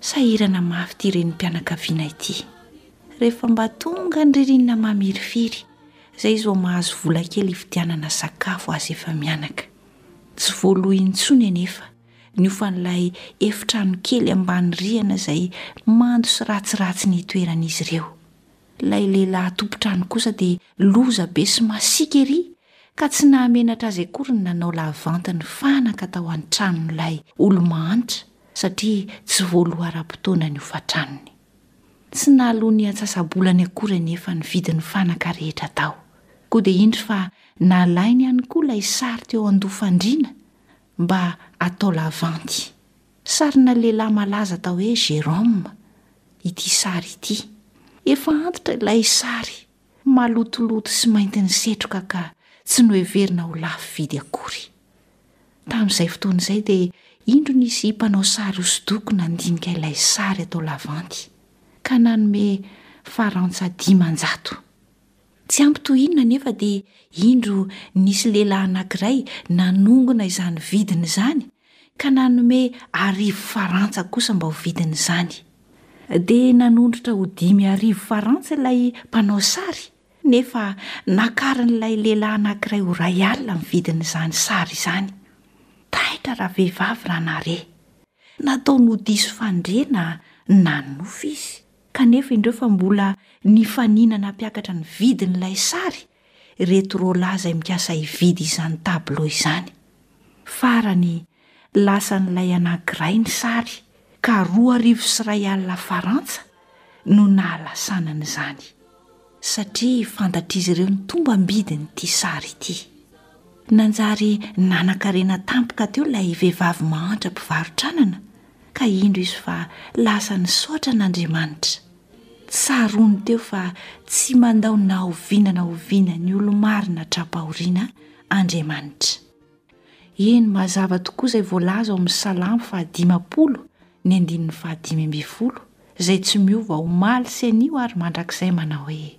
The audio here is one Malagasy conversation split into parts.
Sahirana mafy ity renim-pianakaviana ity. Rehefa mba tonga ny ririnina mamirifiry, izay izao mahazo vola kely hividianana sakafo azy efa mianaka. Tsy voaloa intsony anefa ny hofan'ilay efitrano kely ambany rihana izay mando sy ratsiratsy nitoeran'izy ireo. Ilay lehilahy tompon-trano kosa dia loza be sy masiaka ery ka tsy nahamenatra azy akory ny nanao lavanty ny fanaka tao an-tranon'ilay olo-mahantra. satria tsy voaloharam-potoanany hofan-tranony. Tsy nahaloa ny antsasa-bolany akory anefa ny vidin'ny fanaka rehetra tao, koa dia indro fa nalainy ihany koa ilay sary teo an-doha fandriana mba hatao lavanty. Sarina lehilahy malaza atao hoe Jérôme ity sary ity. Efa antitra ilay sary malotoloto sy maintin'ny setroka ka tsy noheverina ho lafo vidy akory. Tamin'izay fotoana izay dia indro nisy mpanao sary hosodoko nandinika ilay sary atao lavanty ka nanome farantsa dimanjato. Tsy ampy toy inona anefa dia indro nisy lehilahy anankiray nanongona izany vidiny izany ka nanome arivo farantsa kosa mba ho vidin'izany. Dia nanondrotra ho dimy arivo farantsa ilay mpanao sary, nefa nakarin'ilay lehilahy anankiray ho iray alina ny vidin'izany sary izany. Taitra ravehivavy raha nahare. Nataony ho diso fandriana na ny nofy izy, kanefa indreo fa mbola nifaninana hampiakatra ny vidin'ilay sary ireto roalahy izay mikasa hividy izany tableau izany. Farany, lasan'ilay anankiray ny sary, ka roa arivo sy iray alina farantsa no nahalasanany izany. Satria fantatr'izy ireo ny tombam-bidin'ity sary ity. Nanjary nanan-karena tampoka teo ilay vehivavy mahantra mpivarotra anana, ka indro izy fa lasa nisaotra an'Andriamanitra. Tsaroany teo fa tsy mandao na oviana na oviana ny olo-marina tra-pahoriana Andriamanitra. Eny, mazava tokoa izay voalaza ao amin'ny Salamo fahadimampolo, ny andininy fahadimy ambin'ny folo, izay tsy miova omaly sy anio ary mandrakizay manao hoe.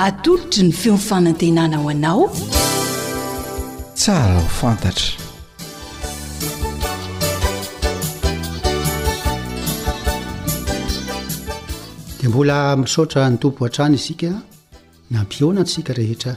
Atolotry ny feon'ny fanantenana ho anao. Tsara ho fantatra. Dia mbola misaotra ny Tompo hatrany isika nampihaona antsika rehetra.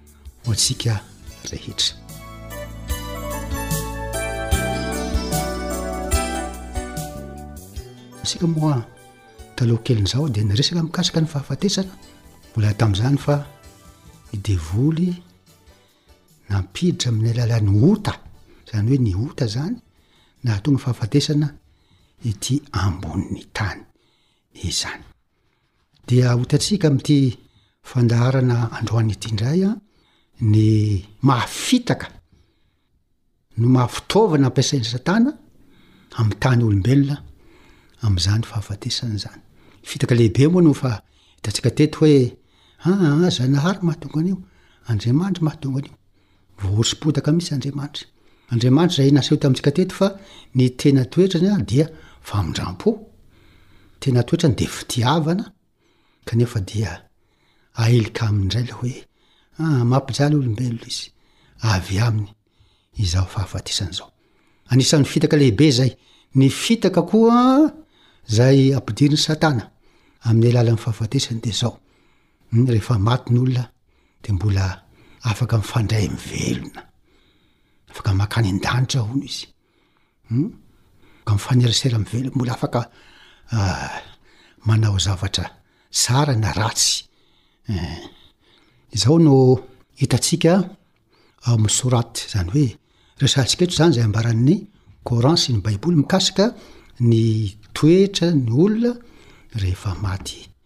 ho antsika rehetra. Isika moa taloha kelin'izao dia niresaka mikasika ny fahafatesana, mbola tamin'izany fa ny devoly nampiditra amin'ny alalan'ny ota, izany hoe ny ota zany nahatonga fahafatesana ity ambonin'ny tany izany. Dia ho hitantsika amin'ity fandaharana androany ity indray ny maha fitaka no maha fitaovana ampiasain'i Satana hamitàny olombelona amin'izany fahafatesana izany. Fitaka lehibe moa no fa hitantsika teto hoe aa Zanahary mahatonga an'io, Andriamanitry mahatonga an'io. Voahoso-potaka mihitsy Andriamanitra. Andriamanitra izay naseho tamintsika teto fa ny tena toetrany dia famindram-po, ny tena toetrany dia fitiavana, kanefa dia ailika aminy indray ilay hoe ah, mampijaly olombelona izy avy aminy izao fahafatesana izao. Anisan'ny fitaka lehibe izay, ny fitaka koa izay ampidirin'i Satana amin'ny alalan'ny fahafatesany dia izao, Rehefa maty ny olona dia mbola afaka mifandray amin'ny velona, afaka maka any an-danitra hono izy, afaka mifanerasera amin'ny velona, mbola afaka manao zavatra tsara na ratsy eh! Izao no hitantsika ao amin'ny sourate, izany hoe resahantsika eto izany izay ambaran'ny coran sy ny baiboly mikasika ny toetra ny olona rehefa maty.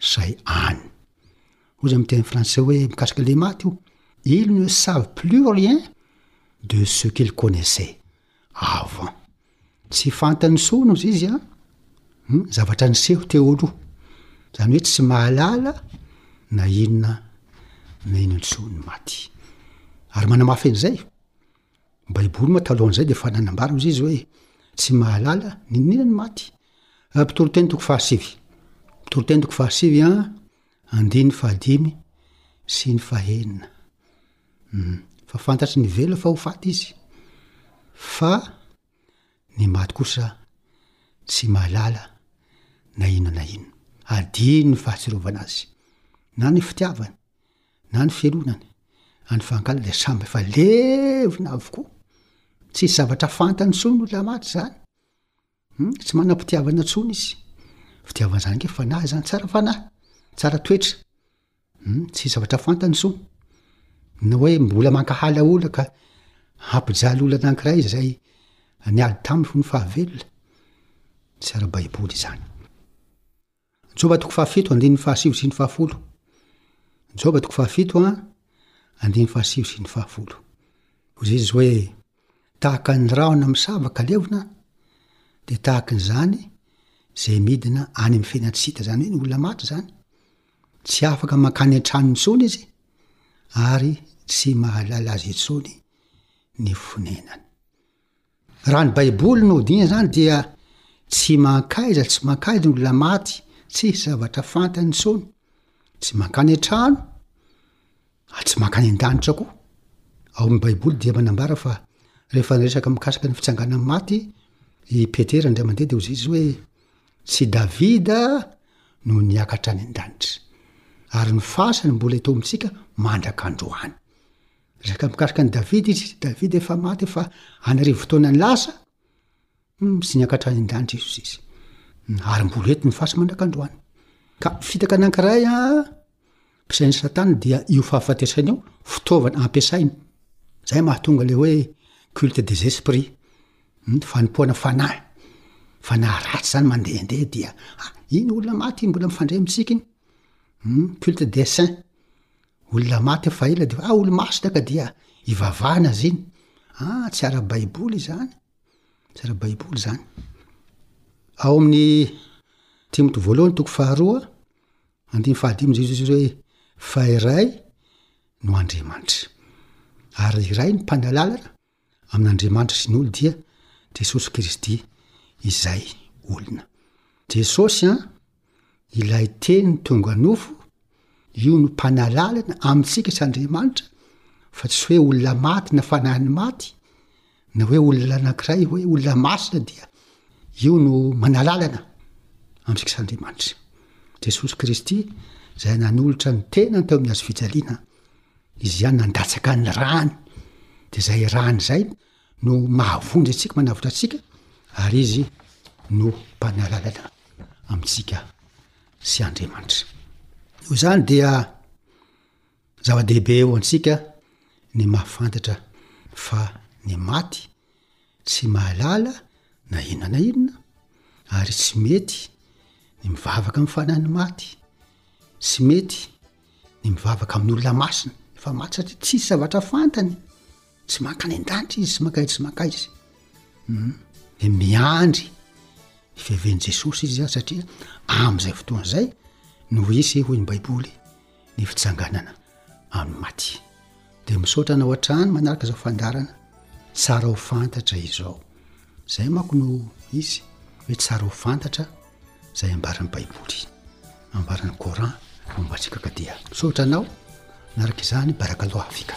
zay any. Hoy zany miteny français hoe mikasika le maty io, ils ne savent plus rien de ce qu'ils connaissaient avant. Tsy fantany intsony ozy izy an, ny zavatra niseho teo aloha. Zany hoe tsy mahalala na inona na inona intsony ny maty. Ary manamafy an'izay, Ny Baiboly moa talohan'izay dia efa nanambara hoy izy hoe, Tsy mahalala n'inon'inona ny maty. Mpitoriteny toko fahasivy. Mpitoriteny toko fahasivy an, andininy fahadimy sy ny fahenina. Hmm. Fa fantatry ny velona fa ho faty izy. Fa ny maty kosa tsy mahalala na inona na inona. Adino ny fahatsiarovana azy na ny fitiavany na ny fialonany, na ny fangalany dia samy efa levona avokoa. Tsisy zavatra fantany intsony ny olona maty izany. Hum, tsy manam-pitiavana intsony izy. Fitiavana izany ange fanahy izany, tsara fanahy, tsara toetra. Hum, tsisy zavatra fantany intsony. Na hoe mbola mankahala olona ka hampijaly olona anankiray izay niady taminy ho ny fahavelona. Tsy ara-baiboly izany. Joba toko fahafito andininy fahasivy sy ny fahafolo Joba toko fahafito a andininy fahasivy sy ny fahafolo Hoy Jesosy hoe tahaka ny rahona misava ka levona dia tahaka ny zany izay midina any amin'ny fiainana tsy hita zany hoe ny olona maty zany tsy afaka mankany an-trano intsony izy ary tsy mahalala azy intsony ny fonenany Raha ny Baiboly no hodiniha izany dia tsy mankaiza tsy mankaiza ny olona maty, tsisy zavatra fantany intsony, tsy mankany an-trano ary tsy mankany an-danitra koa. Ao amin'ny Baiboly dia manambara fa rehefa niresaka mikasika ny fitsanganan'ny maty i Petera indray mandeha dia hoy izy hoe tsy Davida no niakatra any an-danitra ary ny fasany mbola eto amintsika mandrak'androany. Nizaka mikaroka an'i Davida izy, i Davida efa maty efa an'arivo taona lasa, hmm, tsy niakatra any an-danitra Jesosy izy. Hmm, ary mbola eto ny fasy mandrak'androany. Ka fitaka anankiray a mpisain'ny satana dia io fahafatesana io fitaovana ampiasainy. Zay mahatonga le hoe culte des esprits, hmm, fanompoana fanahy. Fanahy ratsy zany mandehandeha dia ah, iny olona maty mbola mifandray amintsika iny. Hmm, culte des saints. Olona maty efa ela dia ah olo-masina ka dia ivavahana azy iny. Ah tsy ara-baiboly izany. Tsy ara-baiboly izany. Ao amin'ny Timoty voalohany toko faharoa, andiny fahadimy Jesosy hoe fa iray no Andriamanitra. Ary iray ny mpanalalana, amin'Andriamanitra sy ny olo dia Jesosy Kristy izay olona. Jesosy an, ilay teny tonga nofo, io no mpanalalana amintsika sy Andriamanitra fa tsy hoe olona maty na fanahin'ny maty na hoe olona anankiray hoe olona masina dia io no manalalana amintsika sy Andriamanitra. Jesosy Kristy izay nanolotra ny tenany teo amin'ny hazo fijaliana Izy ihany nandatsaka ny ràny, dia izay ràny izay no mahavonjy antsika, manavotra antsika, ary Izy no Mpanalalana amintsika sy Andriamanitra. Noho izany dia zava-dehibe ho antsika ny mahafantatra fa ny maty, Tsy mahalala na inona na inona ary tsy mety ny mivavaka amin'ny fanahin'ny maty, tsy mety ny mivavaka amin'ny olona masina efa maty satria tsisy zavatra fantany, tsy mankany an-danitra izy, tsy mankaiza tsy mankaiza um dia miandry ny fiavian'i Jesosy izy zany satria amin'izay fotoana izay no hisy hoy ny baiboly ny fitsanganana amin'ny maty. Dia misaotra anao hatrany manaraka izao fandarana, tsara ho fantatra izao. Zay manko no izy, hoe tsara ho fantatra izay ambaran'ny Baiboly, ambaran'ny Coran momba antsika ka dia misaotra anao, manaraka izany, barakaloha fika.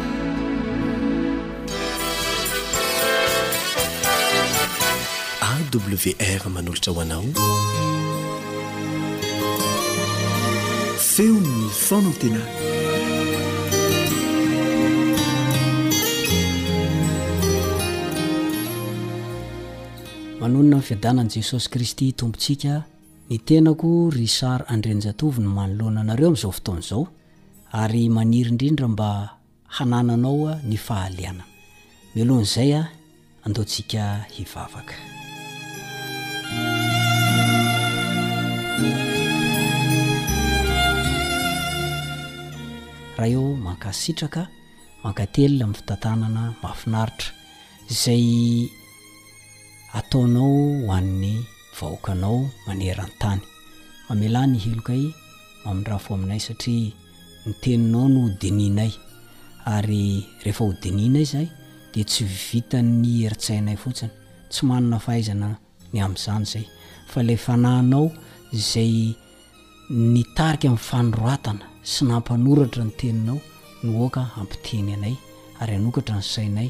AWR manolotra ho anao feon'ny fanantenana manonona ny fiadanan'i jesosy kristy tompontsika ny tenako richard andrianjatovo ny manoloana anareo amin'izao fotoana izao ary maniry indrindra mba hanananao ny fahalianana. Mialohan'izay, andao tsika hivavaka. Ray ô, mankasitraka, mankatelina amin'ny fitantanana mahafinaritra izay ataonao ho an'ny vahoakanao maneran-tany. Mamelà ny helokay. Mamindrafo aminay satria ny teninao no dinihinay ary rehefa ho dinihinay izay dia tsy vitan'ny herin-tsainay fotsiny, tsy manana fahaizana ny amin'izany izay fa ilay Fanahinao izay nitarika amin'ny fanoratana sy nampanoratra ny teninao no aoka hampiteny anay ary hanokatra ny sainay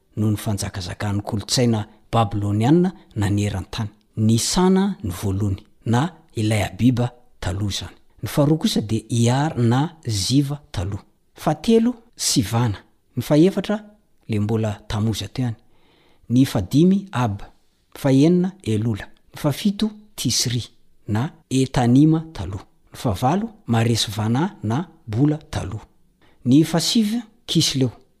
noho ny fanjakazakan'ny kolontsaina babylonianina naneran-tany. Ny Isana no voalohany, na ilay Abiba taloha izany. Ny faharoa kosa dia Iar na Ziva taloha. Fahatelo, Sivana. Ny fahefatra, ilay mbola Tamoza teo ihany. Ny fahadimy, Ab. Ny fahenina, Elula. Ny fahafito, Tisri, na Etanima taloha. Ny fahavalo, Maresvana na Bula taloha. Ny fahasivy, Kisleo.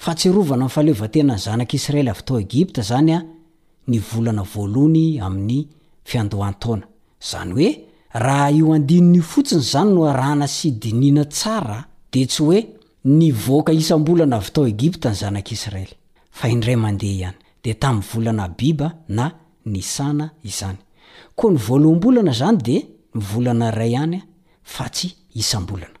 Fahatsiarovana ny fahaleovantenan'ny zanak'Israely avy tao Egypta izany ny volana voalohany amin'ny fiandohan-taona. Izany hoe, raha io andininy io fotsiny izany no arahana sy dinihina tsara, dia tsy hoe nivoaka isam-bolana avy tao Egypta ny zanak'Israely, fa indray mandeha ihany. Dia tamin'ny volana Abiba na Nisana izany. Koa ny voaloham-bolana izany dia volana iray ihany fa tsy isam-bolana.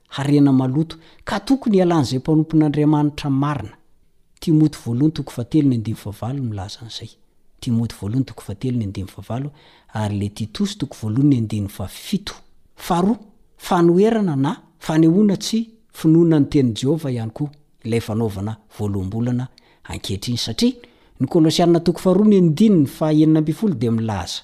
Harena maloto, ka tokony hialan'izay mpanompon'Andriamanitra marina. Timoty voalohany toko fahatelo ny andininy fahavalo no milaza an'izay. Timoty voalohany toko fahatelo ny andininy fahavalo ary ilay Titosy toko voalohany ny andininy fahafito. Faharoa, fanoherana na fanehoana tsy finoana ny tenin'i Jehovah ihany koa ilay fanaovana voaloham-bolana ankehitriny, satria ny Kolosiana toko faharoa ny andininy fahenina ambin'ny folo dia milaza,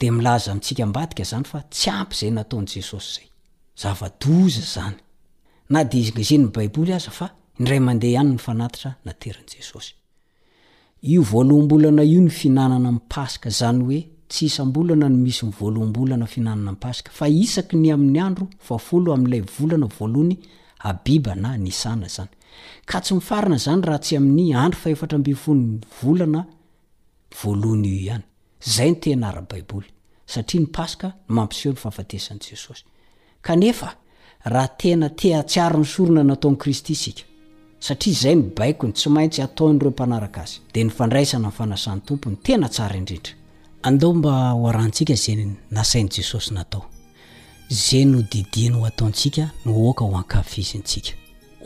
dia milaza amintsika ambadika izany fa tsy ampy izay nataon'i Jesosy izay. Zava-doza izany. Na dia ezen'ny Baiboly aza fa indray mandeha ihany ny fanatitra naterin'i Jesosy. Io voaloham-bolana io ny fihinanana ny Paska, izany hoe tsy isam-bolana no misy ny voaloham-bolana fihinanana ny Paska, fa isaky ny amin'ny andro fahafolo amin'ilay volana voalohany Abiba na Nisana izany. Ka tsy mifarana izany raha tsy amin'ny andro fahefatra ambin'ny folo ny volana voalohany io ihany. Izay ny tena ara-baiboly, satria ny Paska no mampiseho ny fahafatesan'i Jesosy. Kanefa, raha tena te hahatsiaro ny sorona nataon'i Kristy isika, satria izay no baikony tsy maintsy hataon'ireo mpanaraka azy, dia ny fandraisana ny fanasan'ny Tompo no tena tsara indrindra. Andao mba hoarahantsika izay nasain'i Jesosy natao, izay nodidiany ho ataontsika no aoka ho ankafizintsika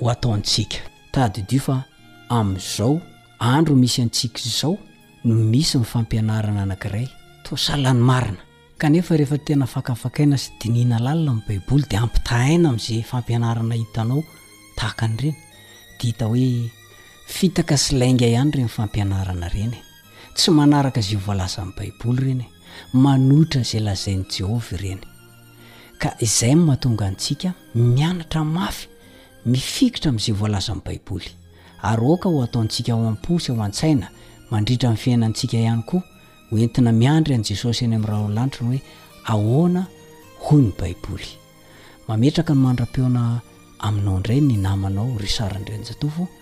ho ataontsika. Tadidio fa amin'izao, Andro misy antsika izao no misy ny fampianarana anankiray, toa sahala ny marina. Kanefa rehefa tena fakafakaina sy dinihina lalina ny Baiboly dia ampitahaina amin'izay fampianarana hitanao tahaka an'ireny. Dia hita hoe fitaka sy lainga ihany ireny fampianarana ireny e! Tsy manaraka izay voalazan'ny Baiboly ireny e! Manohitra izay lazain'i Jehovah ireny. Ka izay no mahatonga antsika mianatra mafy Mifikitra amin'izay voalazan'ny Baiboly, ary aoka ho ataontsika ao am-po sy ao an-tsaina mandritra ny fiainantsika ihany koa, ho entina miandry an'i Jesosy any amin'ny raholanitra ny hoe ahoana hoy ny Baiboly. Mametraka ny mandra-pihaona aminao indray ny namanao ry Sarah Andrianjatovo.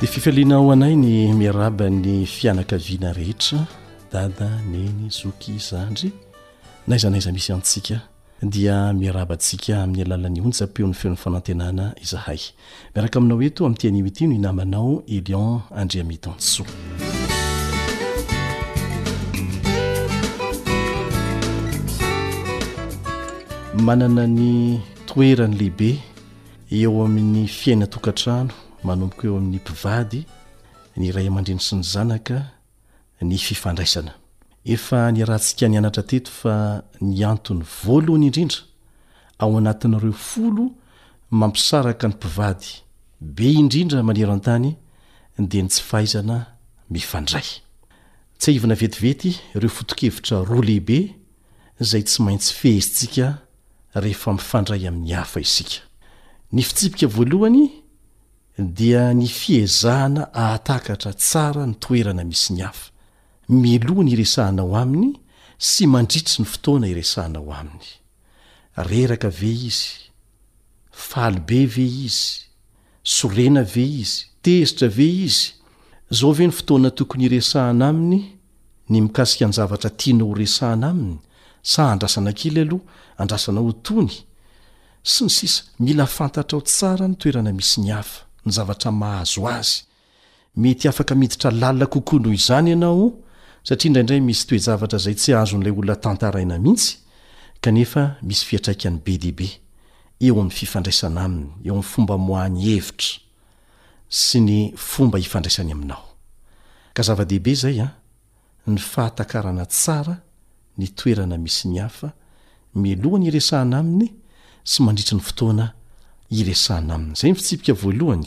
Dia fifaliana ho anay ny miaraba ny fianakaviana rehetra, dada, neny, zoky, zandry, n'aiza n'aiza misy antsika, dia miaraba antsika amin'ny alalan'ny onjam-peon'ny feon'ny fanantenana izahay. Miaraka aminao eto amin'ity anio ity no namanao Elion Andriamitansoa. manana ny toerany lehibe eo amin'ny fiaina tokantrano Manomboka eo amin'ny mpivady, ny ray aman-dreny sy ny zanaka, ny fifandraisana. Efa niarahantsika nianatra teto fa ny antony voalohany indrindra ao anatin'ireo folo mampisaraka ny mpivady be indrindra maneran-tany dia ny tsy fahaizana mifandray. Tsiahivina vetivety ireo foto-kevitra roa lehibe izay tsy maintsy fehezintsika rehefa mifandray amin'ny hafa isika. Ny fitsipika voalohany dia ny fiezahana ahatakatra tsara ny toerana misy ny hafa, mialoha ny iresahanao aminy sy mandritry ny fotoana iresahanao aminy. Reraka ve izy? Faly be ve izy? Sorena ve izy? Tezitra ve izy? Izao ve ny fotoana tokony hiresahana aminy ny mikasika ny zavatra tiana horesahana aminy sa andrasana kely aloha, andrasana ho tony? Sy ny sisa Mila fantatrao tsara ny toerana misy ny hafa, ny zavatra mahazo azy, Mety afaka miditra lalina kokoa noho izany ianao, satria indraindray misy toe-javatra izay tsy azon'ilay olona tantaraina mihitsy, kanefa misy fiantraikany be dia be eo amin'ny fifandraisana aminy, eo amin'ny fomba amoahany hevitra sy ny fomba ifandraisany aminao. Ka zava-dehibe izay an, ny fahatakarana tsara ny toerana misy ny hafa mialohan'ny hiresahana aminy sy mandritry ny fotoana hiresahana aminy. Izay ny fitsipika voalohany.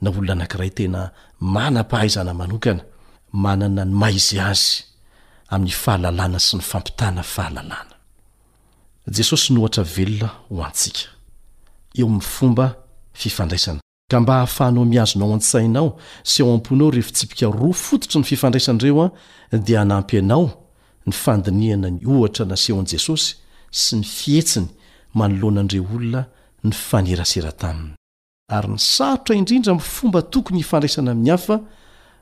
na olona anankiray tena manam-pahaizana manokana, manana ny maha izy azy amin'ny fahalalana sy ny fampitana fahalalana. Jesosy no ohatra velona ho antsika, eo amin'ny fomba fifandraisana. Ka mba hahafahanao mihazona ao an-tsainao sy ao am-ponao ireo fitsipika roa fototry ny fifandraisana ireo dia hanampy anao ny fandinihana ny ohatra nasehon'i Jesosy sy ny fihetsiny manoloana an'ireo olona nifanerasera taminy. Ary ny sarotra indrindra amin'ny fomba tokony hifandraisana amin'ny hafa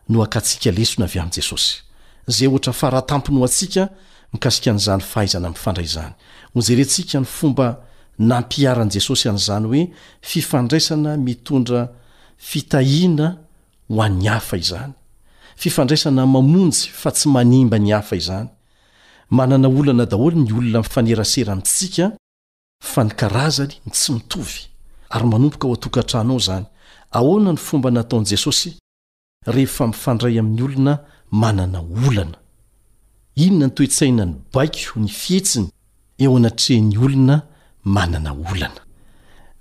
no akantsika lesona avy amin'i Jesosy. Izay ohatra faratampony ho antsika mikasika an'izany fahaizana mifandray izany, hojerentsika ny fomba nampiharan'i Jesosy an'izany hoe fifandraisana mitondra fitahiana ho an'ny hafa izany, fifandraisana mamonjy fa tsy manimba ny hafa izany. Manana olana daholo ny olona mifanerasera amintsika. Fa ny karazany ny tsy mitovy, ary manomboka ao an-tokantrano ao izany. Ahoana ny fomba nataon'i Jesosy rehefa mifandray amin'ny olona manana olana? Inona ny toe-tsaina nibaiko ny fihetsiny eo anatrehan'ny olona manana olana?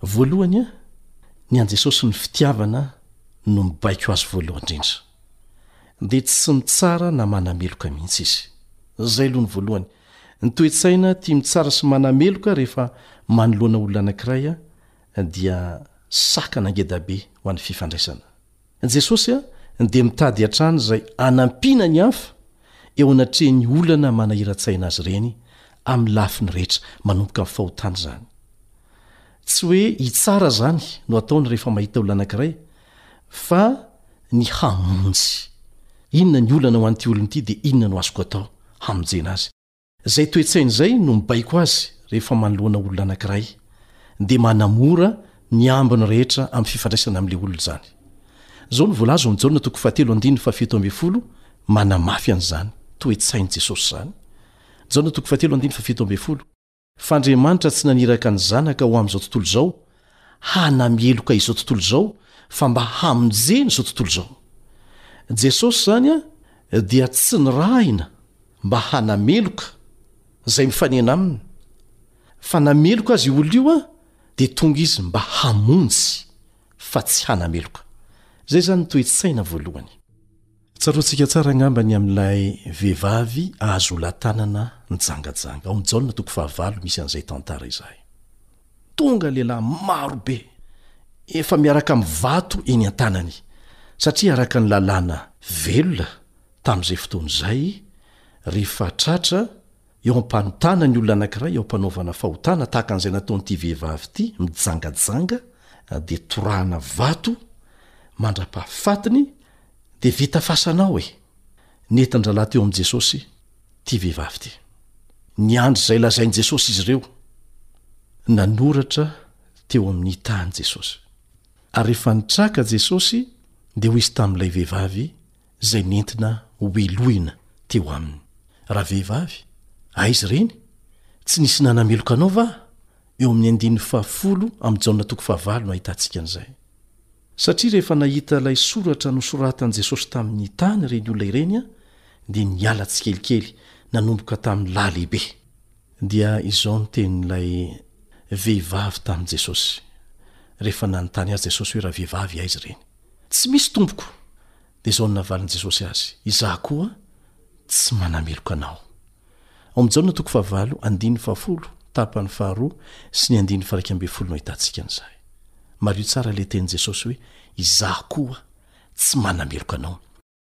Voalohany, ny an'i Jesosy ny fitiavana no nibaiko azy voalohany indrindra. Dia tsy nitsara na manameloka mihitsy izy. Izay aloha ny voalohany. Ny toe-tsaina tia mitsara sy manameloka rehefa manoloana olona anankiray dia sakana ngeda be ho an'ny fifandraisana. Jesosy dia mitady hatrany izay hanampiana ny hafa eo anatrehan'ny olana manahiran-tsaina azy ireny amin'ny lafiny rehetra, manomboka amin'ny fahotana izany. Tsy hoe hitsara izany no ataony rehefa mahita olona anankiray Fa ny hamonjy. Inona ny olana ho an'ity olona ity dia inona no azoko atao hamonjena azy? Izay toe-tsaina izay no mibaiko azy rehefa manoloana olona anankiray dia manamora ny ambiny rehetra amin'ny fifandraisana amin'ilay olona izany. Izao no voalaza ao amin'ny Jaona toko fahatelo andininy fahafito ambin'ny folo manamafy an'izany toe-tsain'i Jesosy izany. Jaona toko fahatelo andininy fahafito ambin'ny folo. F'Andriamanitra tsy naniraka ny Zanaka ho amin'izao tontolo izao hanameloka izao tontolo izao fa mba hamonjena izao tontolo izao. Jesosy izany dia tsy nirahina mba hanameloka izay mifanena Aminy fa nameloka azy io olona io dia tonga Izy mba hamonjy fa tsy hanameloka. Izay izany ny toe-tsaina voalohany. Tsaroantsika tsara angamba ny amin'ilay vehivavy azo ola-tanana nijangajanga. Ao amin'ny Jaona toko fahavalo misy an'izay tantara izay. Tonga lehilahy maro be, efa miaraka amin'ny vato eny an-tanany, satria araka ny lalàna velona tamin'izay fotoana izay, rehefa tratra Eo am-panontana ny olona anankiray eo am-panaovana fahotana tahaka an'izay nataon'ity vehivavy ity mijangajanga dia torahana vato mandra-pahafatiny dia vita fasana ao e! Nentin-drahalahy teo amin'i Jesosy ity vehivavy ity. Niandry izay lazain'i Jesosy izy ireo. Nanoratra teo amin'ny tany Jesosy. Ary rehefa nitraka Jesosy dia hoy izy tamin'ilay vehivavy, izay nentina hohelohina teo aminy. Ravehivavy, aiza ireny? Tsy nisy nanameloka anao va? Eo amin'ny andininy fahafolo amin'ny Jaona toko fahavalo no ahitantsika an'izay. Satria rehefa nahita ilay soratra nosoratan'i Jesosy tamin'ny tany ireny olona ireny, dia niala tsikelikely nanomboka tamin'ny lahy lehibe. Dia izao ny tenin'ilay vehivavy tamin'i Jesosy, rehefa nanontany azy Jesosy hoe, Ravehivavy, aiza ireny? Tsy misy tompoko! Dia izao no navalin'i Jesosy azy, Izaho koa tsy manameloka anao. Ao amin'i Jaona toko fahavalo, andininy fahafolo, tapany faharoa, sy ny andininy faha-iraika ambin'ny folo no ahitantsika an'izay. Mariho tsara ilay tenin'i Jesosy hoe, Izaho koa tsy manameloka anao.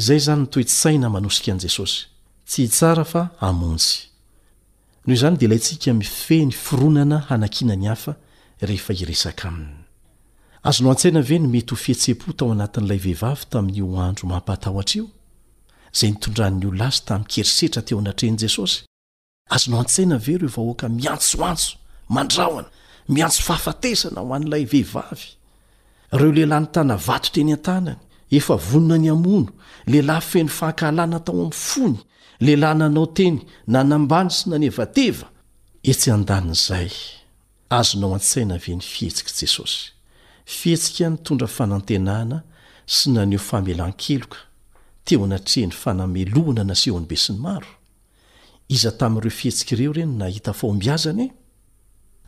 Izay izany ny toe-tsaina manosika an'i Jesosy. Tsy hitsara fa hamonjy. Noho izany dia ilaintsika mifehy ny fironana hanakiana ny hafa rehefa hiresaka aminy. Azonao an-tsaina ve ny mety ho fihetseham-po tao anatin'ilay vehivavy tamin'io andro mampahatahotra io, izay nitondran'ny olona azy tamin-kerisetra teo anatrehan'i Jesosy? Azonao an-tsaina ve ireo vahoaka miantsoantso, mandrahona, miantso fahafatesana ho an'ilay vehivavy? Ireo lehilahy nitana vato teny an-tanany, efa vonona ny hamono, lehilahy feno fankahalana tao amin'ny fony, lehilahy nanao teny nanambany sy nanevateva? Etsy an-danin'izay, azonao an-tsaina ve ny fihetsik'i Jesosy, fihetsika nitondra fanantenana sy naneho famelan-keloka teo anatrehan'ny fanamelohana nasehon'ny besinimaro? Iza tamin'ireo fihetsika ireo re no nahita fahombiazana e?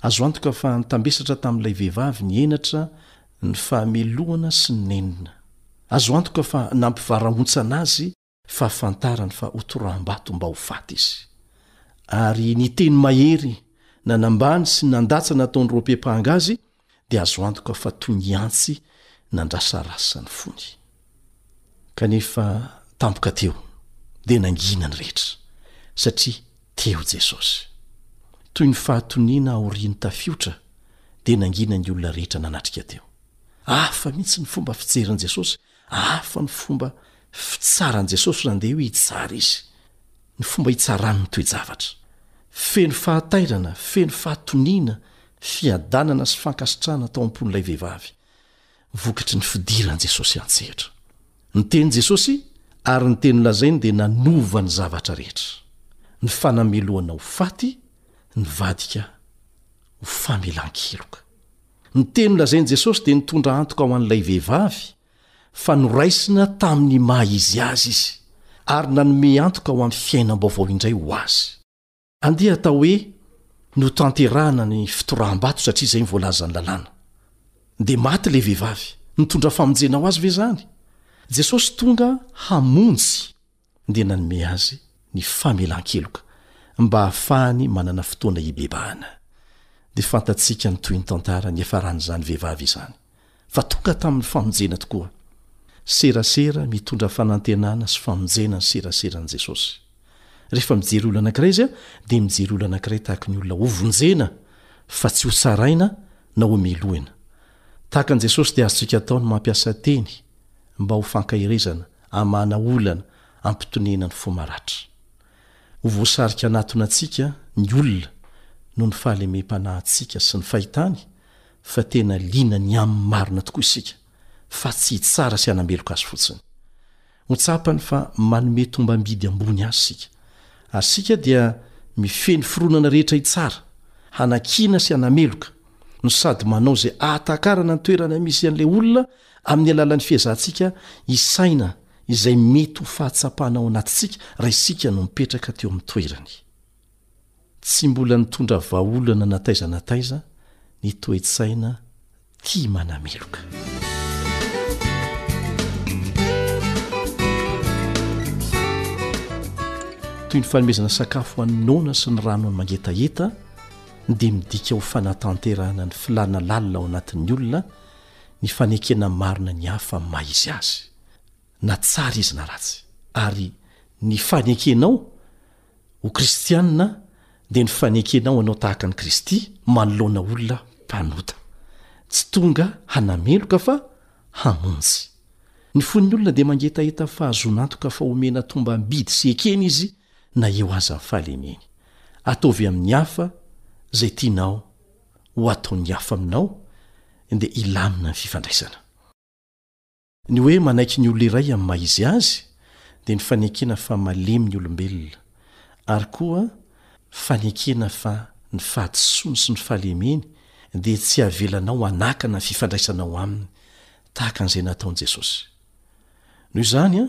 Azo antoka fa nitambesatra tamin'ilay vehivavy ny henatra, ny fahamelohana sy ny nenina. Azo antoka fa nampivarahontsana azy fahafantarany fa hotoraham-bato mba ho faty izy. Ary ny teny mahery nanambany sy nandatsa nataon'ireo mpiampanga azy dia azo antoka fa toy ny antsy nandrasarasa ny fony. Kanefa tampoka teo dia nangina ny rehetra, satria teo Jesosy. Toy ny fahatoniana aorian'ny tafiotra dia nangina ny olona rehetra nanatrika teo. Hafa mihitsy ny fomba fijerin'i Jesosy Hafa ny fomba fitsaran'i Jesosy raha andeha hitsara izy, ny fomba itsarany ny toe-javatra. Feno fahatairana, feno fahatoniana, fiadanana sy fankasitrahana tao am-pon'ilay vehivavy, vokatry ny fidiran'i Jesosy an-tsehatra. Ny tenin'i Jesosy ary ny teny nolazainy dia nanova ny zavatra rehetra. Ny fanamelohana ho faty nivadika ho famelan-keloka. Ny teny nolazain'i Jesosy dia nitondra antoka ho an'ilay vehivavy fa noraisina tamin'ny maha izy azy izy, ary nanome antoka ho amin'ny fiainam-baovao indray ho azy. Andeha hatao hoe notanterahana ny fitoraham-bato satria izay ny voalazan'ny Lalàna. Dia maty ilay vehivavy. Nitondra famonjena ho azy ve izany? Jesosy tonga hamonjy dia nanome azy ny famelan-keloka mba hahafahany manana fotoana hibebahana. Dia fantatsika ny tohin'ny tantara niafaran'izany vehivavy izany, fa tonga tamin'ny famonjena tokoa. Serasera mitondra fanantenana sy famonjena ny seraseran'i Jesosy. Rehefa mijery olona anankiray izy, dia mijery olona anankiray tahaka ny olona hovonjena fa tsy hotsaraina na homelohina. Tahaka an'i Jesosy, dia azontsika atao ny mampiasa teny mba ho fankaherezana amana olana ampitonena ny fo maratra. Ho voasarika hanatona antsika ny olona noho ny fahalemem-panahintsika sy ny fahitany fa tena liana ny amin'ny marina tokoa isika fa tsy hitsara sy hanameloka azy fotsiny. Ho tsapany fa manome tombam-bidy ambony azy isika ary isika dia mifehy ny fironana rehetra hitsara, hanakiana sy hanameloka no sady manao izay ahatakarana ny toerana misy an'ilay olona Amin'ny alalan'ny fiezahantsika hisaina izay mety ho fahatsapana ao anatintsika raha isika no mipetraka teo amin'ny toerany. Tsy mbola nitondra vahaolana na taiza na taiza ny toe-tsaina tia manameloka. Toy ny fanomezana sakafo ho an'ny noana sy ny rano ho an'ny mangetaheta dia midika ho fanatanterahana ny filàna lalina ao anatin'ny olona ny fanekena marina ny hafa maha izy azy, na tsara izy na ratsy. Ary ny fanekenao ho kristianina dia ny fanekenao anao tahaka an'i Kristy manoloana olona mpanota. Tsy tonga hanameloka fa hamonjy. Ny fon'ny olona dia mangetaheta fahazoana antoka fa omena tombam-bidy sy ekena izy na eo aza ny fahalemeny. Ataovy amin'ny hafa izay tianao ho ataon'ny hafa aminao dia hilamina ny fifandraisana. Ny hoe manaiky ny olona iray amin'ny maha izy azy dia ny fanekena fa malemy ny olombelona ary koa fanekena fa ny fahadisoany sy ny fahalemeny dia tsy avelanao hanakana ny fifandraisanao aminy tahaka an'izay nataon'i Jesosy. Noho izany,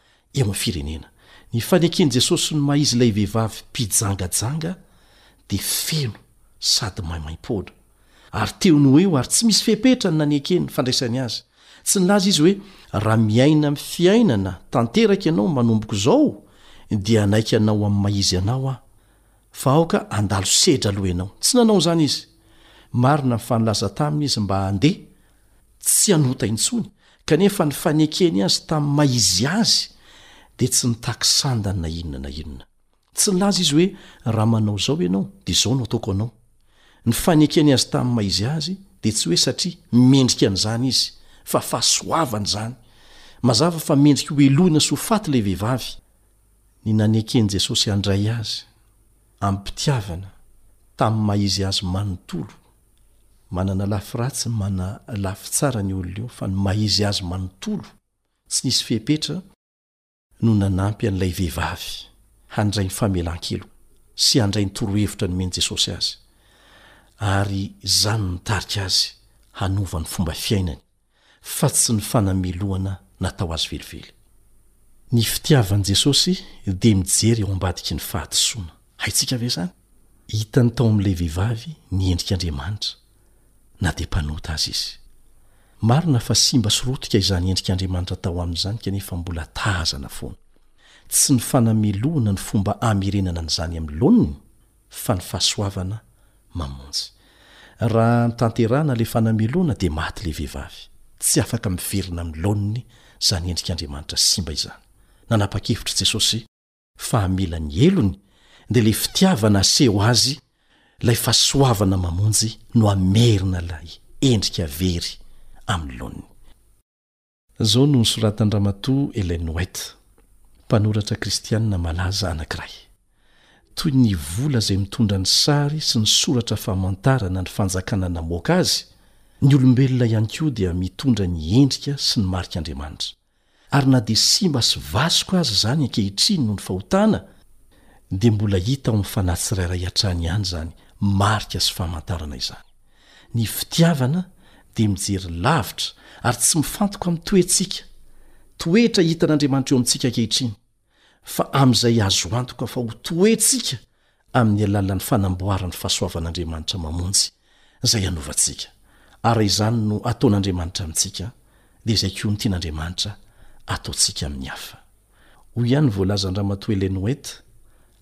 eo amin'ny firenena. Ny faneken'i Jesosy ny maha izy ilay vehivavy mpijangajanga dia feno sady maimaim-poana. Ary teo no ho eo ary tsy misy fepetra ny nanekeny ny fandraisany azy. Tsy nilaza izy hoe, Raha miaina amin'ny fiainana tanteraka ianao manomboka izao, dia hanaiky anao amin'ny maha izy anao aho. Fa aoka handalo sedra aloha ianao. Tsy nanao izany izy. Marina fa nilaza taminy izy mba handeha tsy hanota intsony, kanefa ny fanekeny azy tamin'ny maha izy azy dia tsy nitaky sandany na inona na inona. Tsy nilaza izy hoe, Raha manao izao ianao, dia izao no ataoko anao. Ny fanekeny azy tamin'ny maha izy azy dia tsy hoe satria mendrika an'izany izy, fa fahasoavana izany. Mazava fa mendrika hohelohina sy ho faty ilay vehivavy. Ny naneken'i Jesosy handray azy amim-pitiavana tamin'ny maha izy azy manontolo. Manana lafy ratsy mana lafy tsara ny olona io fa ny maha izy azy manontolo tsy nisy fepetra no nanampy an'ilay vehivavy handray ny famelan-keloka sy handray ny torohevitra nomen'i Jesosy azy ary izany nitarika azy hanova ny fomba fiainany. fa tsy ny fanamelohana natao azy velively. Ny fitiavan'i Jesosy dia mijery ao ambadiky ny fahadisoana. Haintsika ve izany? Hitany tao amin'ilay vehivavy ny endrik'Andriamanitra, na dia mpanota aza izy. Marina fa simba sy rotika izany endrik'Andriamanitra tao aminy izany kanefa mbola tazana foana. Tsy ny fanamelohana no fomba hamerenana an'izany amin'ny laoniny, fa ny fahasoavana mamonjy. Raha notanterahana ilay fanamelohana dia maty ilay vehivavy. Tsy afaka miverina amin'ny laoniny izany endrik'Andriamanitra simba izany. Nanapa-kevitra i Jesosy fa hamela ny helony dia ilay fitiavana aseho azy, ilay fahasoavana mamonjy no hamerina ilay endrika very amin'ny laoniny. Izao no nisoratan-dRamatoa Ellen White, mpanoratra kristiana malaza anankiray, Toy ny vola izay mitondra ny sary sy ny soratra famantarana ny Fanjakana namoaka azy, ny olombelona ihany koa dia mitondra ny endrika sy ny marik'Andriamanitra. Ary na dia simba sy vasoka aza izany ankehitriny noho ny fahotana, dia mbola hita ao amin'ny fanahy tsirairay hatrany ihany izany marika sy famantarana izany. Ny fitiavana dia mijery lavitra ary tsy mifantoka amin'ny toetsika, toetra hitan'Andriamanitra eo amintsika ankehitriny, fa amin'izay azo antoka fa ho toetsika amin'ny alalan'ny fanamboaran'ny fahasoavan'Andriamanitra mamonjy izay hanovantsika. Ary raha izany no ataon'Andriamanitra amintsika, dia izay koa no tian'Andriamanitra hataontsika amin'ny hafa. Hoy ihany ny voalazan-dRamatoa Ellen White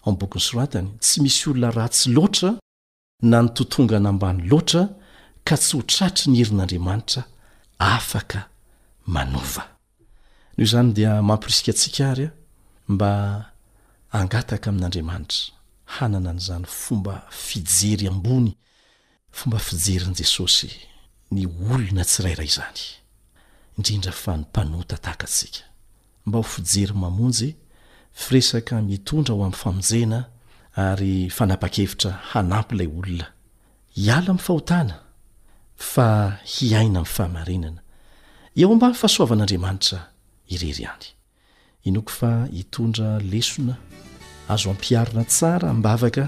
ao amin'ny boky nosoratany, Tsy misy olona ratsy loatra, na ny totongana ambany loatra ka tsy ho tratry ny herin'Andriamanitra afaka manova. Noho izany dia mampirisika antsika àry mba hangataka amin'Andriamanitra hanana an'izany fomba fijery ambony fomba fijerin'i Jesosy ny olona tsirairay izany, indrindra fa ny mpanota tahaka antsika. mba ho fijery mamonjy, firesaka mitondra ho amin'ny famonjena ary fanapa-kevitra hanampy ilay olona hiala amin'ny fahotana fa hiaina amin'ny fahamarinana eo ambany fahasoavan'Andriamanitra irery ihany. Inoako fa hitondra lesona azo ampiharina tsara am-bavaka.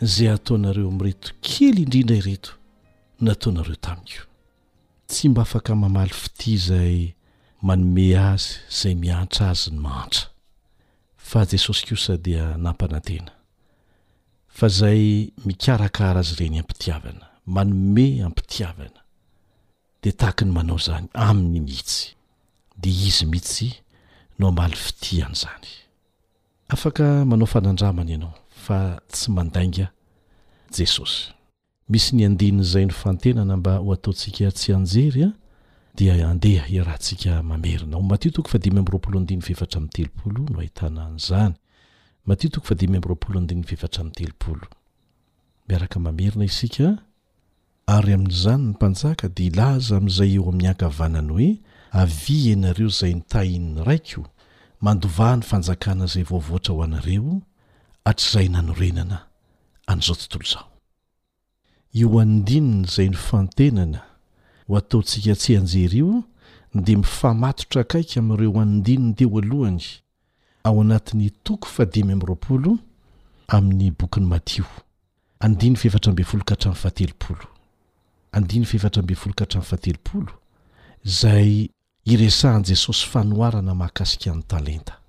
izay ataonareo amin'ireto kely indrindra ireto nataonareo tamiko. Tsy mba afaka mamaly fitia izay manome azy izay miantra azy ny mahantra. Fa Jesosy kosa dia nampanantena fa izay mikarakara azy ireny am-pitiavana, manome am-pitiavana, dia tahaka ny manao izany aminy mihitsy. Dia izy mihitsy no hamaly fitia an'izany. Afaka manao fanandramana ianao fa tsy mandainga Jesosy. Misy ny andininy izay nofantenana mba ho ataontsika tsianjery dia andeha hiarahantsika mamerina. Ao Matio toko fahadimy amby roapolo andininy fahefatra amby telopolo no ahitana an'izany. Matio toko fahadimy amby roapolo andininy fahefatra amby telopolo. Miaraka mamerina isika Ary amin'izany ny mpanjaka dia hilaza amin'izay eo amin'ny ankavanany hoe, Avia ianareo izay nitahin'ny raiko, mandovà ny fanjakana izay voavoatra ho anareo, hatrizay nanorenana an'izao tontolo izao. Io andininy izay nofantenana ho ataontsika tsianjery io dia mifamatotra akaiky amin'ireo andininy teo alohany, ao anatin'ny toko fahadimy amby roapolo amin'ny bokin'i Matio, andiny fahefatra ambin'ny folo ka hatramin'ny fahatelopolo, andiny fahefatra ambin'ny folo ka hatramin'ny fahatelopolo, izay iresahan'i Jesosy fanoharana mahakasika ny talenta.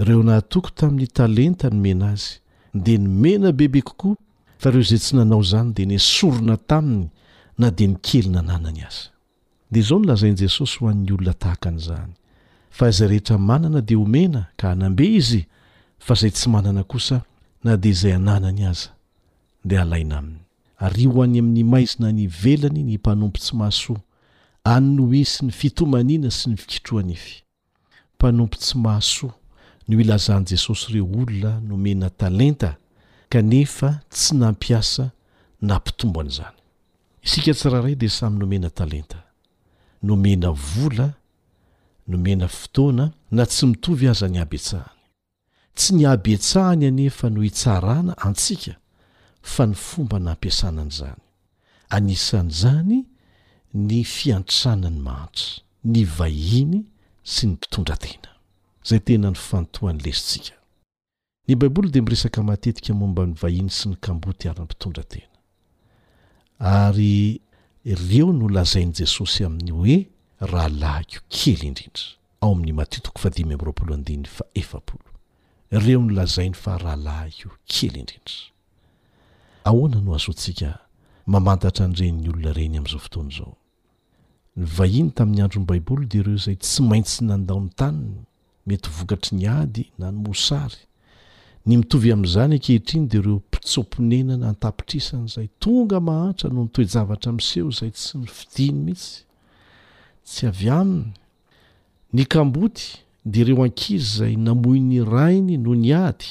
Ireo nahatoky tamin'ny talenta nomena azy dia nomena bebe kokoa, fa ireo izay tsy nanao izany dia nesorina taminy na dia ny kely nananany aza. Dia izao no lazain'i Jesosy ho an'ny olona tahaka an'izany, Fa izay rehetra manana dia homena ka hanam-be izy, fa izay tsy manana kosa, na dia izay ananany aza, dia halaina aminy. Ario any amin'ny maizina any ivelany ny mpanompo tsy mahasoa, any no hisy ny fitomaniana sy ny fikitroha-nify. Mpanompo tsy mahasoa no ilazan'i Jesosy ireo olona nomena talenta kanefa tsy nampiasa nampitombo an'izany. Isika tsirairay dia samy nomena talenta, nomena vola, nomena fotoana na tsy mitovy aza ny habetsahany. Tsy ny habetsahany anefa no hitsarana antsika fa ny fomba nampiasana an'izany. Anisan'izany ny fiantranan'ny mahantra, ny vahiny sy ny mpitondra tena. Izay tena nifantohan'ny lesintsika. Ny Baiboly dia miresaka matetika momba ny vahiny sy ny kamboty ary ny mpitondra tena. Ary ireo no lazain'i Jesosy amin'ny hoe rahalahiko kely indrindra, ao amin'ny Matio toko fahadimy amby roapolo andininy fahefapolo. Ireo no lazainy fa rahalahiko kely indrindra. Ahoana no ahazoantsika mamantatra an'ireny olona ireny amin'izao fotoana izao? Ny vahiny tamin'ny andron'ny Baiboly dia ireo izay tsy maintsy nandao ny taniny, mety vokatry ny ady na ny mosary. Ny mitovy amin'izany ankehitriny dia ireo mpitsoa-ponenana an-tapitrisany izay tonga mahantra noho ny toe-javatra miseho izay tsy nofidiny mihitsy. Tsy avy aminy. Ny kamboty dia ireo ankizy izay namoy ny rainy noho ny ady,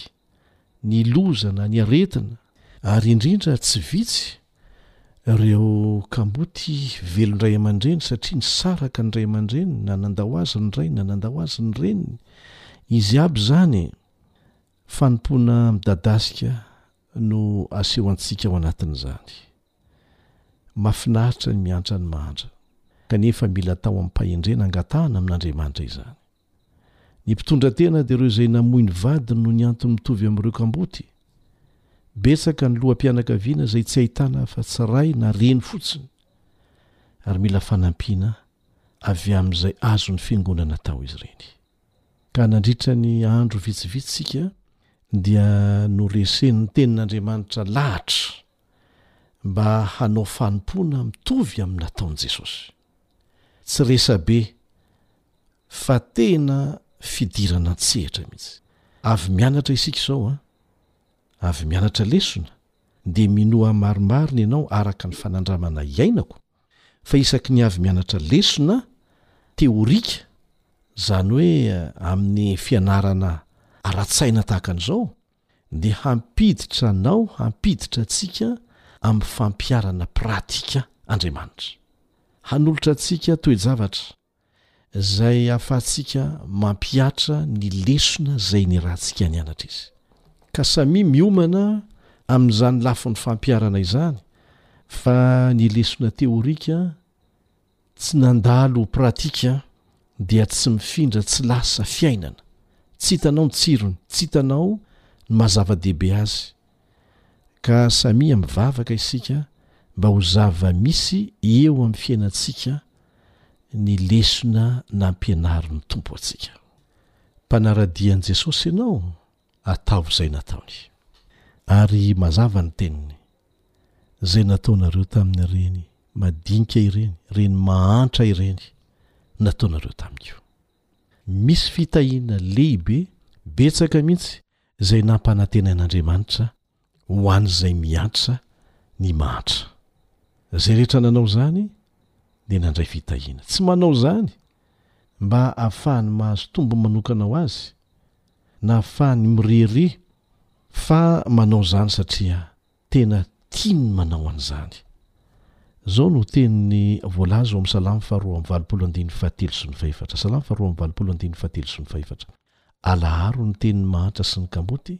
ny loza na ny aretina, ary indrindra tsy vitsy Ireo kamboty velon-dray aman-dreny satria nisaraka ny ray aman-dreniny na nandao azy ny rainy na nandao azy ny reniny. Izy aby izany e! Fanompoana midadasika no aseho antsika ao anatin'izany. Mafinaritra ny miantra ny mahantra, kanefa mila atao amim-pahendrena angatahana amin'Andriamanitra izany. Ny mpitondra tena dia ireo izay namoy ny vadiny noho ny antony mitovy amin'ireo kamboty. Betsaka ny loham-pianakaviana izay tsy ahitana afa-tsy ray na reny fotsiny, ary mila fanampiana avy amin'izay azon'ny Fiangonana atao izy ireny. Ka nandritra ny andro vitsivitsy isika dia noresen'ny Tenin'Andriamanitra lahatra mba hanao fanompoana mitovy amin'ny nataon'i Jesosy. Tsy resabe fa tena fidirana an-tsehatra mihitsy. Avy mianatra isika izao an! Avy mianatra lesona dia minoa marimarina ianao araka ny fanandramana iainako fa isaky ny avy mianatra lesona teorika, izany hoe amin'ny fianarana ara-tsaina tahaka an'izao dia hampiditra anao, hampiditra antsika amin'ny fampiharana pratika Andriamanitra. Hanolotra antsika toe-javatra. izay hahafahantsika mampihatra ny lesona izay niarahantsika nianatra izy. Ka samia miomana amin'izany lafiny fampiharana izany fa ny lesona teorika tsy nandalo ho pratika dia tsy mifindra tsy lasa fiainana. Tsy hitanao ny tsirony, tsy hitanao ny maha-zava-dehibe azy Ka samia mivavaka isika mba ho zava-misy eo amin'ny fiainantsika ny lesona nampianarin'ny Tompo antsika. Mpanara-dia an'i Jesosy ianao? Ataovy izay nataony. Ary mazava ny teniny. Izay nataonareo tamin'ireny madinika ireny, ireny mahantra ireny, nataonareo tamiko. Misy fitahiana lehibe, betsaka mihitsy, izay nampanantenain'Andriamanitra ho an'izay mihatra ny mahantra. Izay rehetra nanao izany dia nandray fitahiana. Tsy manao izany mba hahafahany mahazo tombony manokana ho azy, na hahafahany mirehareha, fa manao izany satria tena tiany manao an'izany. Izao no teny voalaza ao amin'ny Salamo faharoa amby valopolo andininy fahatelo sy ny fahefatra, Salamo faharoa amby valopolo andininy fahatelo sy ny fahefatra. Alaharo ny tenin'ny mahantra sy ny kamboty,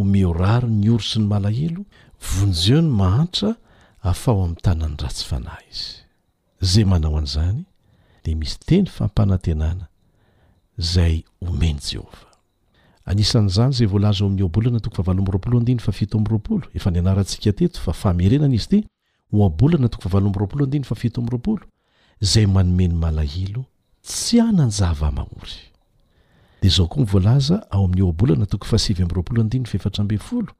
omeo rariny ny ory sy ny malahelo, vonjeo ny mahantra, afaho amin'ny tanan'ny ratsy fanahy izy. Izay manao an'izany dia misy teny fampanantenana izay omen'i Jehovah. Anisan'izany izay voalaza ao amin'ny Iobolana toko fahavalo amby roapolo andininy fahafito amby roapolo, efa nianarantsika teto fa famerenana izy ity, Ohabolana toko fahavalo amby roapolo andininy fahafito amby roapolo, izay manome ny malahelo tsy hanan-java-mahory. Dia izao koa ny voalaza ao amin'ny Ohabolana toko fahasivy amby roapolo andininy fahefatra ambin'ny folo,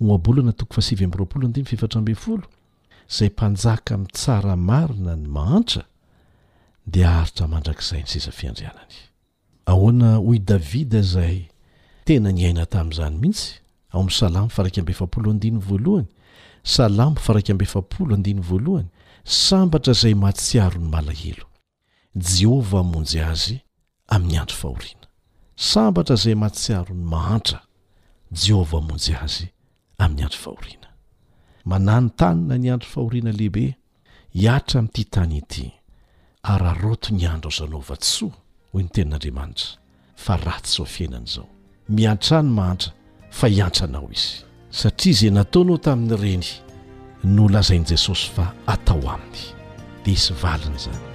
Ohabolana toko fahasivy amby roapolo andininy fahefatra ambin'ny folo, Izay mpanjaka mitsara marina ny mahantra dia haharitra mandrakizay ny seza fiandrianany. Ahoana hoy Davida izay tena niaina tamin'izany mihitsy? Ao amin'ny Salamo faha iraika amby efapolo andininy voalohany, Salamo faha iraika amby efapolo andininy voalohany, Sambatra izay mahatsiaro ny malahelo. Jehovah hamonjy azy amin'ny andro fahoriana. Sambatra izay mahatsiaro ny mahantra. Jehovah hamonjy azy amin'ny andro fahoriana. Mananontanona ny andro fahoriana lehibe hiatra amin'ity tany ity. Araraoty ny andro azo anaovan-tsoa, hoy ny Tenin'Andriamanitra, fa ratsy izao fiainana izao. Miantrano mahantra, fa hiantra anao izy. Satria izay nataonao tamin'ireny. no lazain'i Jesosy fa atao aminy dia hisy valiny izany.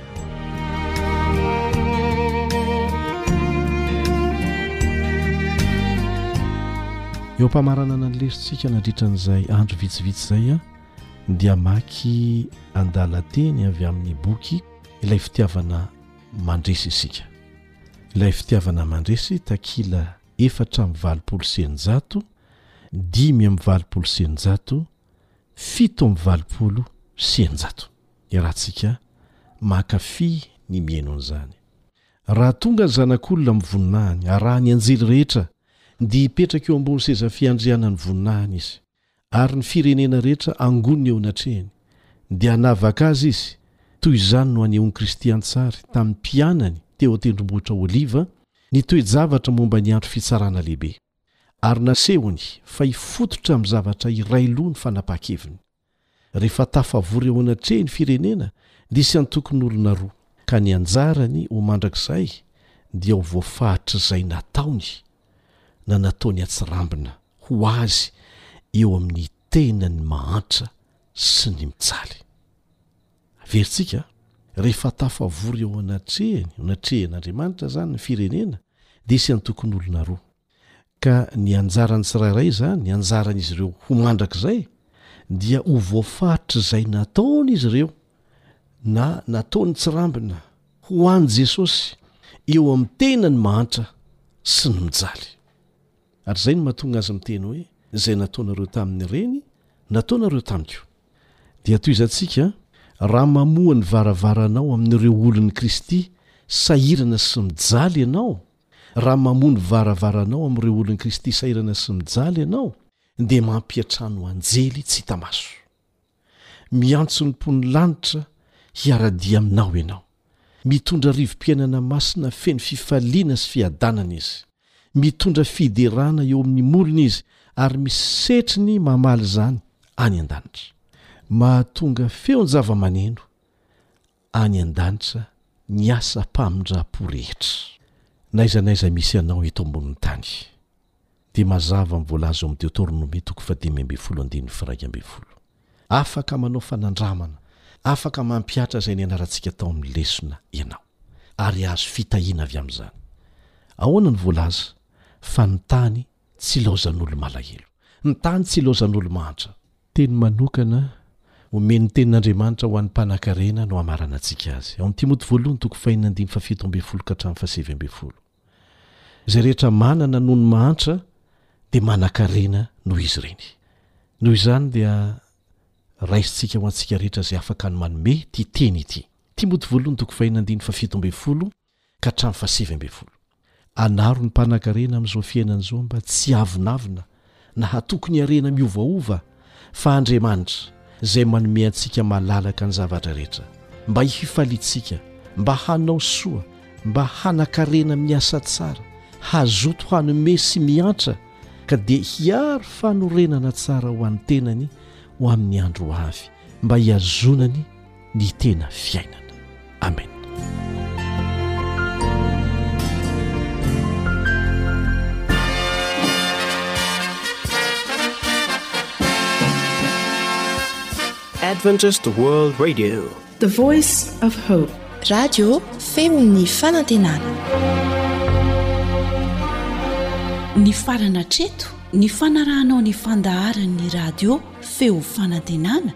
Eo am-pamaranana ny lesontsika nandritra an'izay andro vitsivitsy izay a dia maky andalan-teny avy amin'ny boky ilay fitiavana mandresy isika. Ilay fitiavana mandresy takila efatra amby valopolo sy eninjato, dimy amby valopolo sy eninjato fito amby valopolo sy eninjato. Iarahantsika mankafy ny mihaino an'izany. Raha tonga ny Zanak'olona amin'ny voninahiny, arahan'ny anjely rehetra, dia hipetraka eo ambony seza fiandrianan'ny voninahiny izy, ary ny firenena rehetra hangonina eo anatrehany, dia hanavaka azy izy, toy izany no anehoan'i Kristy an-tsary tamin'ny mpianany teo an-tendrombohitra Oliva ny toe-javatra momba ny andro fitsarana lehibe. Ary nasehony fa hifototra amin'ny zavatra iray loha ny fanapaha-keviny. Rehefa tafavory eo anatrehin'ny firenena dia hisy antokon'olona roa, ka ny anjarany ho mandrakizay dia ho voafaritr'izay nataony na nataony atsirambina ho azy eo amin'ny tenany mahantra sy ny mijaly. Averintsika, rehefa tafavory eo anatrehany, eo anatrehan'Andriamanitra izany ny firenena, dia hisy antokon'olona roa. Ka ny anjaran'ny tsirairay izany, ny anjaran'izy ireo ho mandrakizay, dia ho voafaritr'izay nataon'izy ireo, na nataon'ny tsirambina, ho an'i Jesosy, eo amin'ny tenany mahantra sy ny mijaly. Ary izay no mahatonga azy miteny hoe, Izay nataonareo tamin'ireny, nataonareo tamiko. dia tohizantsika, Raha mamoha ny varavaranao amin'ireo olon'i Kristy sahirana sy mijaly ianao, raha mamoha ny varavaranao amin'ireo olon'i Kristy sahirana sy mijaly ianao, dia mampiantrano anjely tsy hita maso. Miantso ny mponin'ny lanitra hiara-dia aminao ianao. Mitondra rivo-piainana masina feno fifaliana sy fiadanana izy. Mitondra fiderana eo amin'ny molony izy ary misy setriny mamaly izany any an-danitra. Mahatonga feon-javamaneno any an-danitra ny asam-pamindram-po rehetra. N'aiza n'aiza misy anao eto ambonin'ny tany, dia mazava amin'ny voalaza ao amin'ny Deoteronomia toko fahadimy ambin'ny folo andininy firaika ambin'ny folo. Afaka manao fanandramana, afaka mampihatra izay nianarantsika tao amin'ny lesona ianao, ary hahazo fitahiana avy amin'izany. Ahoana no voalaza? Fa ny tany tsy ilaozan'olo-malahelo. Ny tany tsy ilaozan'olo-mahantra. Teny manokana omen'ny Tenin'Andriamanitra ho an'ny mpanankarena no hamaranantsika azy, ao amin'ny Timoty voalohany, toko fahenina andininy fahafito ambin'ny folo ka hatramin'ny fahasivy ambin'ny folo. Izay rehetra manana noho ny mahantra dia manan-karena noho izy ireny. Noho izany dia raisintsika ho antsika rehetra izay afaka ny manome ity teny ity. Timoty voalohany toko fahiny andininy fahafito ambin'ny folo ka hatramin'ny fahasivy ambin'ny folo. Anaro ny mpanan-karena amin'izao fiainana izao mba tsy hiavonavona na hatoky ny harena miovaova fa Andriamanitra izay manome antsika malalaka ny zavatra rehetra mba hifaliantsika, mba hanao soa, mba hanakarena amin'ny asa tsara, hazoto hanome sy miantra ka dia hiaro fanorenana tsara ho an'ny tenany ho amin'ny andro ho avy mba hihazonany ny tena fiainana. Amen. Adventist World Radio, the voice of hope. Radio feon'ny fanantenana. Ny farana treto ny fanarahanao ny fandaharan'ny radio feo fanantenana